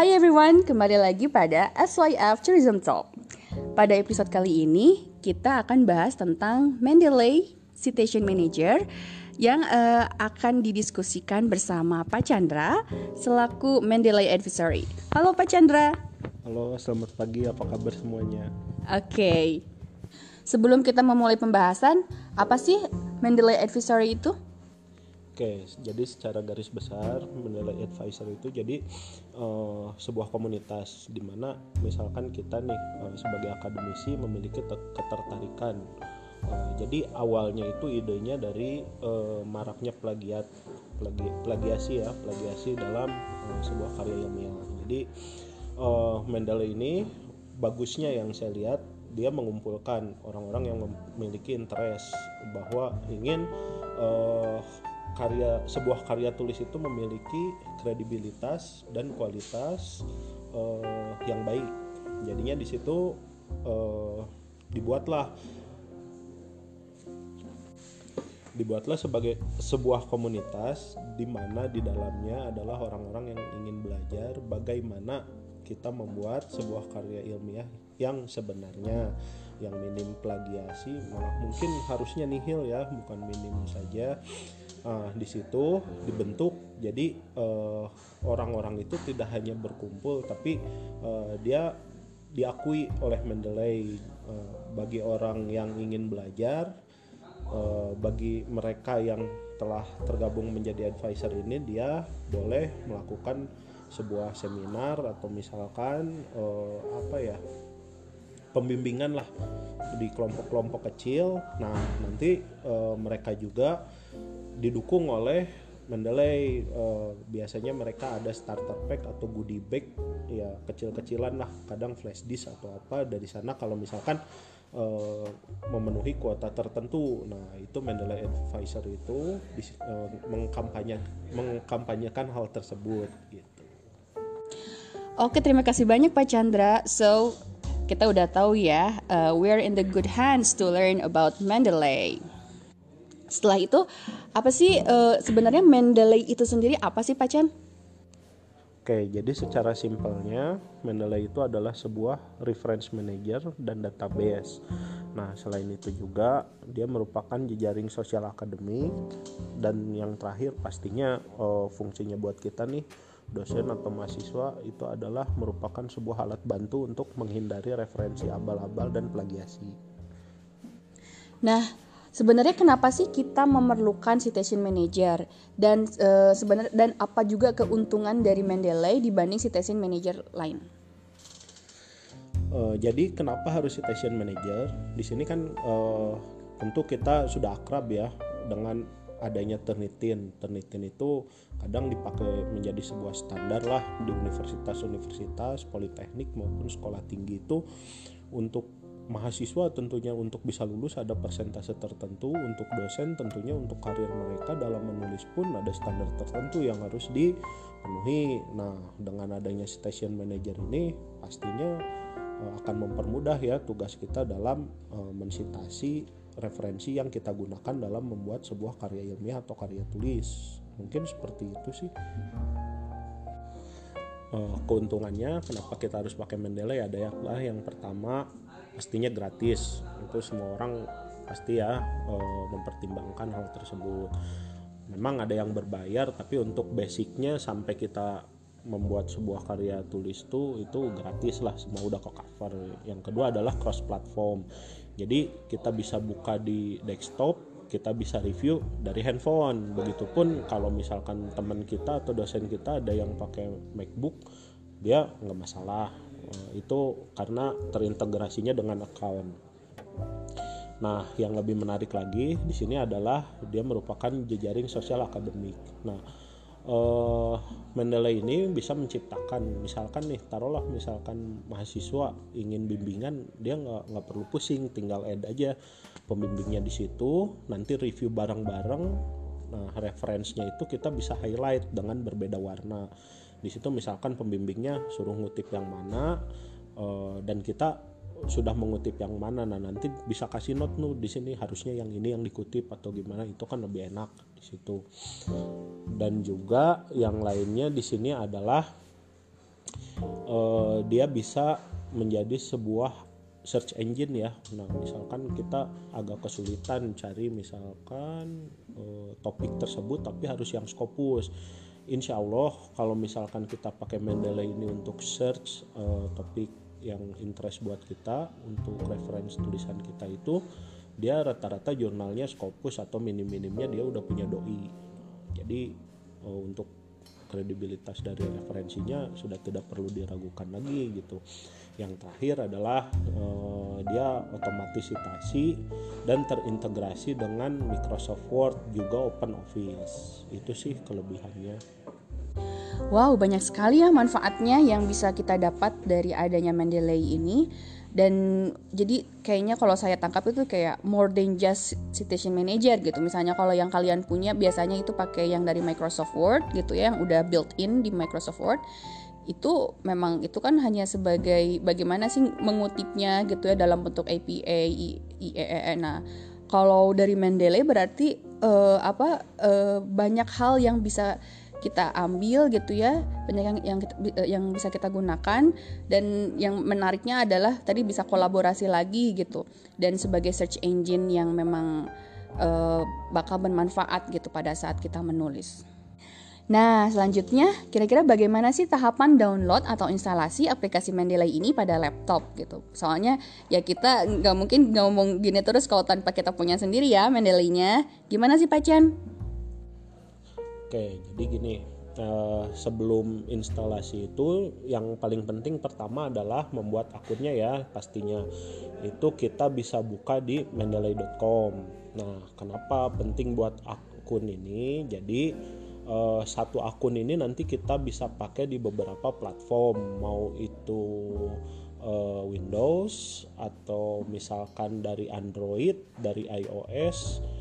Hai everyone, kembali lagi pada SYF Tourism Talk. Pada episode kali ini, kita akan bahas tentang Mendeley Citation Manager yang uh, akan didiskusikan bersama Pak Chandra selaku Mendeley Advisory. Halo Pak Chandra. Halo, selamat pagi. Apa kabar semuanya? Oke. Okay. Sebelum kita memulai pembahasan, apa sih Mendeley Advisory itu? Oke, jadi secara garis besar Mendeley Advisor itu jadi uh, sebuah komunitas di mana misalkan kita nih uh, sebagai akademisi memiliki ketertarikan. Uh, jadi awalnya itu idenya dari uh, maraknya plagiat, plagi, plagiasi ya, plagiasi dalam uh, sebuah karya ilmiah. Jadi uh, Mendeley ini bagusnya yang saya lihat dia mengumpulkan orang-orang yang memiliki interest bahwa ingin uh, karya sebuah karya tulis itu memiliki kredibilitas dan kualitas uh, yang baik. Jadinya di situ uh, dibuatlah dibuatlah sebagai sebuah komunitas di mana di dalamnya adalah orang-orang yang ingin belajar bagaimana kita membuat sebuah karya ilmiah yang sebenarnya yang minim plagiasi malah mungkin harusnya nihil ya bukan minim saja Nah, di situ dibentuk jadi eh, orang-orang itu tidak hanya berkumpul tapi uh, dia diakui oleh Mendeley. Uh, bagi orang yang ingin belajar uh, bagi mereka yang telah tergabung menjadi advisor ini dia boleh melakukan sebuah seminar atau misalkan uh, apa ya pembimbingan lah di kelompok-kelompok kecil. Nah nanti uh, mereka juga didukung oleh Mendeley. Uh, biasanya mereka ada starter pack atau goodie bag ya kecil-kecilan lah. Kadang flash disk atau apa dari sana kalau misalkan uh, memenuhi kuota tertentu. Nah itu Mendeley Advisor itu uh, mengkampanye mengkampanyekan hal tersebut gitu. Oke terima kasih banyak Pak Chandra. So kita udah tahu ya uh, we're in the good hands to learn about Mendeley. Setelah itu apa sih uh, sebenarnya Mendeley itu sendiri apa sih Pak Chan? Oke, jadi secara simpelnya Mendeley itu adalah sebuah reference manager dan database. Nah, selain itu juga dia merupakan jejaring sosial akademik dan yang terakhir pastinya uh, fungsinya buat kita nih dosen atau mahasiswa itu adalah merupakan sebuah alat bantu untuk menghindari referensi abal-abal dan plagiasi. Nah, sebenarnya kenapa sih kita memerlukan citation manager dan uh, sebenarnya dan apa juga keuntungan dari Mendeley dibanding citation manager lain? Uh, jadi kenapa harus citation manager? Di sini kan uh, tentu kita sudah akrab ya dengan adanya Turnitin. Turnitin itu kadang dipakai menjadi sebuah standar lah di universitas-universitas, politeknik maupun sekolah tinggi itu untuk mahasiswa tentunya untuk bisa lulus ada persentase tertentu untuk dosen tentunya untuk karir mereka dalam menulis pun ada standar tertentu yang harus dipenuhi nah dengan adanya station manager ini pastinya uh, akan mempermudah ya tugas kita dalam uh, mensitasi referensi yang kita gunakan dalam membuat sebuah karya ilmiah atau karya tulis. Mungkin seperti itu sih. Uh, keuntungannya kenapa kita harus pakai Mendeley ada ya lah yang pertama pastinya gratis. Itu semua orang pasti ya uh, mempertimbangkan hal tersebut. Memang ada yang berbayar tapi untuk basicnya sampai kita membuat sebuah karya tulis tuh itu gratis lah. Semua udah ke cover. Yang kedua adalah cross platform jadi kita bisa buka di desktop kita bisa review dari handphone begitupun kalau misalkan teman kita atau dosen kita ada yang pakai MacBook dia nggak masalah Eh, itu karena terintegrasinya dengan account. Nah, yang lebih menarik lagi di sini adalah dia merupakan jejaring sosial akademik. Nah, uh, Mendeley ini bisa menciptakan, misalkan nih, taruhlah misalkan mahasiswa ingin bimbingan, dia nggak nggak perlu pusing, tinggal add aja pembimbingnya di situ, nanti review bareng-bareng. Nah, referensinya itu kita bisa highlight dengan berbeda warna di situ misalkan pembimbingnya suruh ngutip yang mana uh, dan kita sudah mengutip yang mana nah nanti bisa kasih note nu di sini harusnya yang ini yang dikutip atau gimana itu kan lebih enak di situ dan juga yang lainnya di sini adalah uh, dia bisa menjadi sebuah search engine ya. Nah, misalkan kita agak kesulitan cari misalkan uh, topik tersebut tapi harus yang Scopus. Insya Allah kalau misalkan kita pakai Mendeley ini untuk search uh, topik yang interest buat kita untuk reference tulisan kita itu dia rata-rata jurnalnya Scopus atau minim-minimnya dia udah punya doi. Jadi uh, untuk kredibilitas dari referensinya sudah tidak perlu diragukan lagi gitu. Yang terakhir adalah uh, dia otomatisasi dan terintegrasi dengan Microsoft Word juga Open Office. Itu sih kelebihannya Wow banyak sekali ya manfaatnya yang bisa kita dapat dari adanya Mendeley ini. Dan jadi kayaknya kalau saya tangkap itu kayak more than just citation manager gitu. Misalnya kalau yang kalian punya biasanya itu pakai yang dari Microsoft Word gitu ya yang udah built in di Microsoft Word. Itu memang itu kan hanya sebagai bagaimana sih mengutipnya gitu ya dalam bentuk APA IEEE nah kalau dari Mendeley berarti uh, apa uh, banyak hal yang bisa kita ambil gitu ya banyak yang yang eh, yang bisa kita gunakan dan yang menariknya adalah tadi bisa kolaborasi lagi gitu dan sebagai search engine yang memang uh, bakal bermanfaat gitu pada saat kita menulis. Nah, selanjutnya kira-kira bagaimana sih tahapan download atau instalasi aplikasi Mendeley ini pada laptop gitu? Soalnya ya kita nggak mungkin ngomong gini terus kalau tanpa kita punya sendiri ya Mendeley-nya. Gimana sih Pak? Oke, jadi gini, uh, sebelum instalasi itu yang paling penting pertama adalah membuat akunnya ya pastinya. Itu kita bisa buka di mendeley.com. Nah, kenapa penting buat akun ini? Jadi uh, satu akun ini nanti kita bisa pakai di beberapa platform, mau itu uh, Windows atau misalkan dari Android, dari iOS Eh,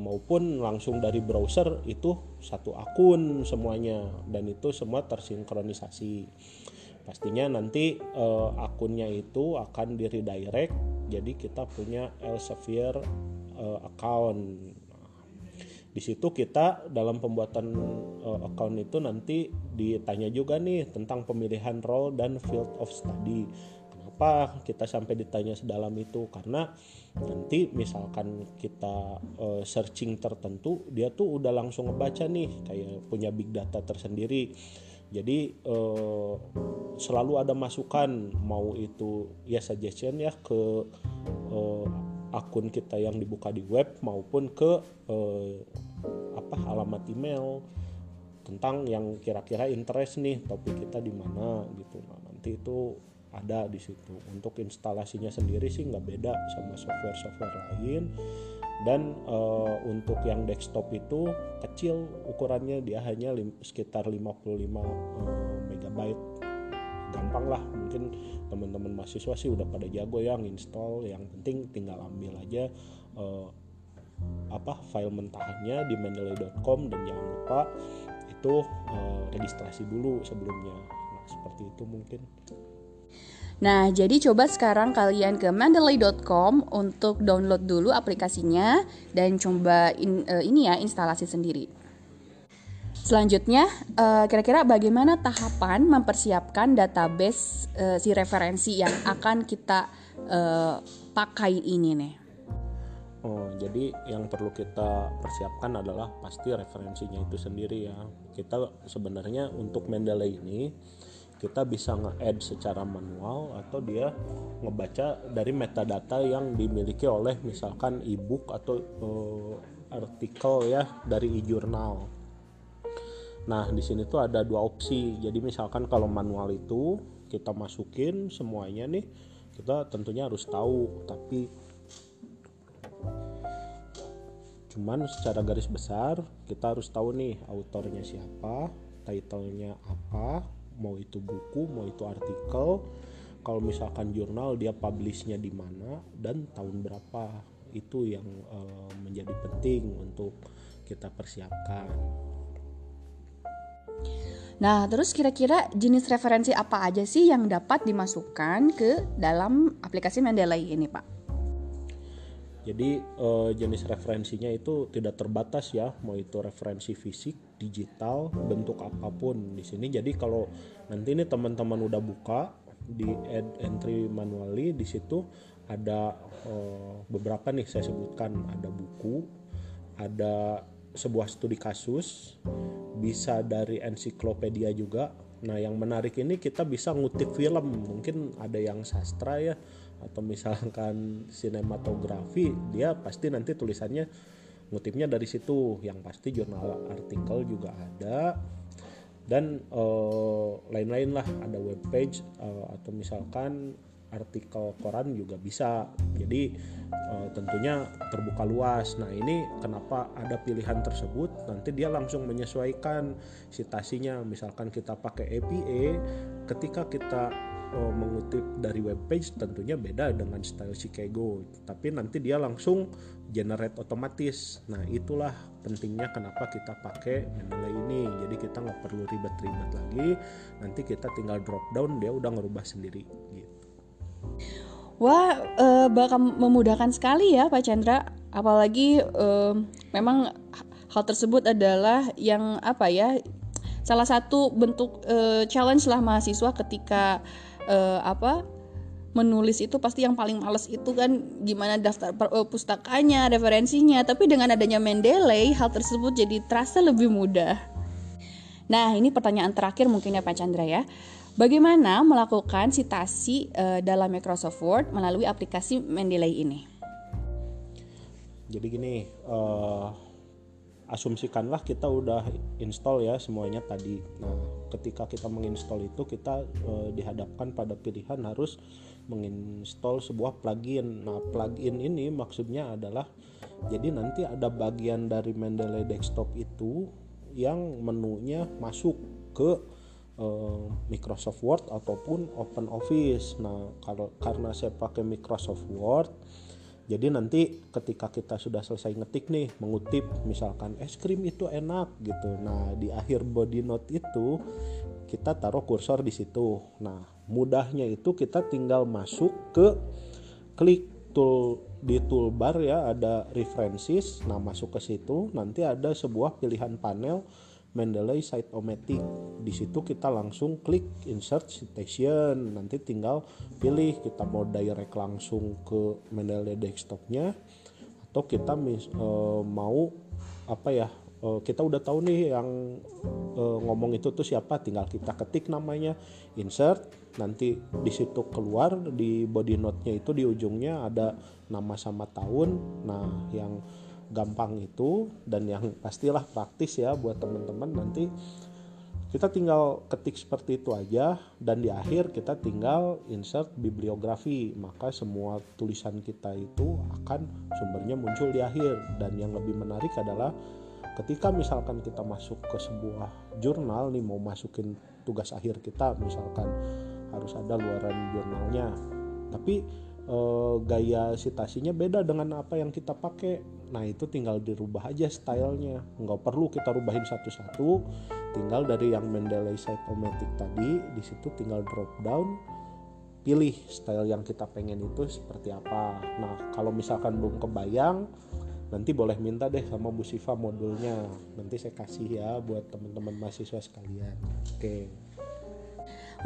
maupun langsung dari browser itu satu akun semuanya dan itu semua tersinkronisasi. Pastinya nanti uh, akunnya itu akan di redirect jadi kita punya Elsevier uh, account. Di situ kita dalam pembuatan uh, account itu nanti ditanya juga nih tentang pemilihan role dan field of study kenapa kita sampai ditanya sedalam itu. Karena nanti misalkan kita uh, searching tertentu dia tuh udah langsung ngebaca nih kayak punya big data tersendiri. Jadi uh, selalu ada masukan mau itu ya suggestion ya ke uh, akun kita yang dibuka di web maupun ke uh, apa alamat email tentang yang kira-kira interest nih topik kita di mana gitu. Nah nanti itu ada di situ. Untuk instalasinya sendiri sih nggak beda sama software-software lain. Dan uh, untuk yang desktop itu kecil ukurannya dia hanya lim, sekitar 55 uh, megabyte. Gampang lah mungkin teman-teman mahasiswa sih udah pada jago yang install yang penting tinggal ambil aja uh, apa file mentahannya di mendeley.com dan jangan lupa itu registrasi dulu sebelumnya. Nah, seperti itu mungkin Nah, jadi coba sekarang kalian ke mendeley.com untuk download dulu aplikasinya dan coba in, uh, ini ya instalasi sendiri. Selanjutnya, uh, kira-kira bagaimana tahapan mempersiapkan database uh, si referensi yang akan kita pakai ini nih? Oh, jadi yang perlu kita persiapkan adalah pasti referensinya itu sendiri ya. Kita sebenarnya untuk Mendeley ini kita bisa nge-add secara manual atau dia ngebaca dari metadata yang dimiliki oleh misalkan ebook atau uh, artikel ya dari e-journal. Nah, di sini tuh ada dua opsi. Jadi misalkan kalau manual itu kita masukin semuanya nih, kita tentunya harus tahu, tapi cuman secara garis besar kita harus tahu nih autornya siapa, titlenya apa, mau itu buku mau itu artikel kalau misalkan jurnal dia publishnya di mana dan tahun berapa itu yang uh, menjadi penting untuk kita persiapkan. Nah, terus kira-kira jenis referensi apa aja sih yang dapat dimasukkan ke dalam aplikasi Mendeley ini, Pak? Jadi uh, jenis referensinya itu tidak terbatas ya, mau itu referensi fisik, digital, bentuk apa pun di sini. Jadi kalau nanti ini teman-teman udah buka di add entry manually di situ ada uh, beberapa nih saya sebutkan ada buku, ada sebuah studi kasus, bisa dari ensiklopedia juga. Nah, yang menarik ini kita bisa ngutip film, mungkin ada yang sastra ya atau misalkan sinematografi dia pasti nanti tulisannya ngutipnya dari situ. Yang pasti jurnal artikel juga ada. Dan uh, lain-lain lah. Ada web page uh, atau misalkan artikel koran juga bisa. Jadi uh, tentunya terbuka luas. Nah ini kenapa ada pilihan tersebut? Nanti dia langsung menyesuaikan citasinya misalkan kita pakai APA ketika kita uh, mengutip dari web page tentunya beda dengan style Chicago tapi nanti dia langsung generate otomatis nah itulah pentingnya kenapa kita pakai Mendeley ini jadi kita nggak perlu ribet-ribet lagi nanti kita tinggal drop down dia udah ngerubah sendiri gitu Wah, uh, bakal memudahkan sekali ya Pak Chandra. Apalagi uh, memang hal tersebut adalah yang apa ya? Salah satu bentuk challenge lah mahasiswa ketika uh, apa menulis itu pasti yang paling males itu kan gimana daftar uh, pustakanya, referensinya. Tapi dengan adanya Mendeley, hal tersebut jadi terasa lebih mudah. Nah, ini pertanyaan terakhir mungkin ya Pak Chandra ya. Bagaimana melakukan citasi uh, dalam Microsoft Word melalui aplikasi Mendeley ini? Jadi gini, uh, asumsikanlah kita udah install ya semuanya tadi. Nah, ketika kita menginstall itu kita uh, dihadapkan pada pilihan harus menginstall sebuah plugin. Nah, plugin ini maksudnya adalah jadi nanti ada bagian dari Mendeley Desktop itu yang menunya masuk ke uh, Microsoft Word ataupun Open Office. Nah, kalau karena saya pakai Microsoft Word jadi nanti ketika kita sudah selesai ngetik nih, mengutip misalkan es krim itu enak gitu. Nah, di akhir body note itu kita taruh kursor di situ. Nah, mudahnya itu kita tinggal masuk ke klik tool di toolbar ya ada references. Nah, masuk ke situ nanti ada sebuah pilihan panel Mendeley Cite-O-Matic. Di situ kita langsung klik insert citation. Nanti tinggal pilih kita mau direct langsung ke Mendeley desktopnya atau kita mis, uh, mau apa ya uh, kita udah tahu nih yang uh, ngomong itu tuh siapa tinggal kita ketik namanya insert nanti di situ keluar di body note-nya itu di ujungnya ada nama sama tahun nah yang gampang itu dan yang pastilah praktis ya buat teman-teman. Nanti kita tinggal ketik seperti itu aja dan di akhir kita tinggal insert bibliografi. Maka semua tulisan kita itu akan sumbernya muncul di akhir. Dan yang lebih menarik adalah ketika misalkan kita masuk ke sebuah jurnal nih mau masukin tugas akhir kita misalkan harus ada luaran jurnalnya. Tapi e, gaya citasinya beda dengan apa yang kita pakai. Nah itu tinggal dirubah aja stylenya. Nggak perlu kita rubahin satu-satu. Tinggal dari yang Mendeley Cytomatic tadi di situ tinggal drop down. Pilih style yang kita pengen itu seperti apa. Nah kalau misalkan belum kebayang nanti boleh minta deh sama Bu Siva modulnya. Nanti saya kasih ya buat teman-teman mahasiswa sekalian. Oke. okay.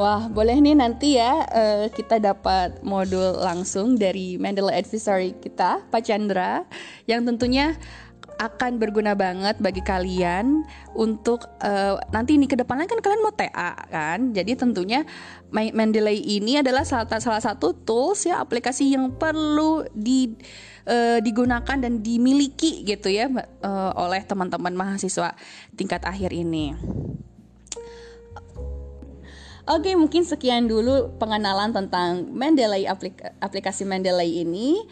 Wah, boleh nih nanti ya uh, kita dapat modul langsung dari Mendeley Advisory kita, Pak Chandra, yang tentunya akan berguna banget bagi kalian untuk uh, nanti ini ke depannya kan kalian mau TA kan. Jadi tentunya Mendeley ini adalah salah, salah satu tools ya aplikasi yang perlu di uh, digunakan dan dimiliki gitu ya uh, oleh teman-teman mahasiswa tingkat akhir ini. Oke, mungkin sekian dulu pengenalan tentang Mendeley aplik aplikasi Mendeley ini.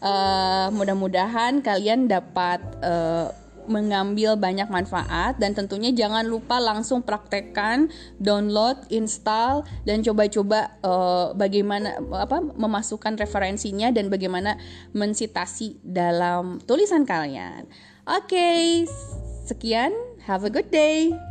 Uh, mudah-mudahan kalian dapat uh, mengambil banyak manfaat dan tentunya jangan lupa langsung praktekkan download, install dan coba-coba uh, bagaimana apa memasukkan referensinya dan bagaimana mensitasi dalam tulisan kalian. Oke, okay, sekian. Have a good day.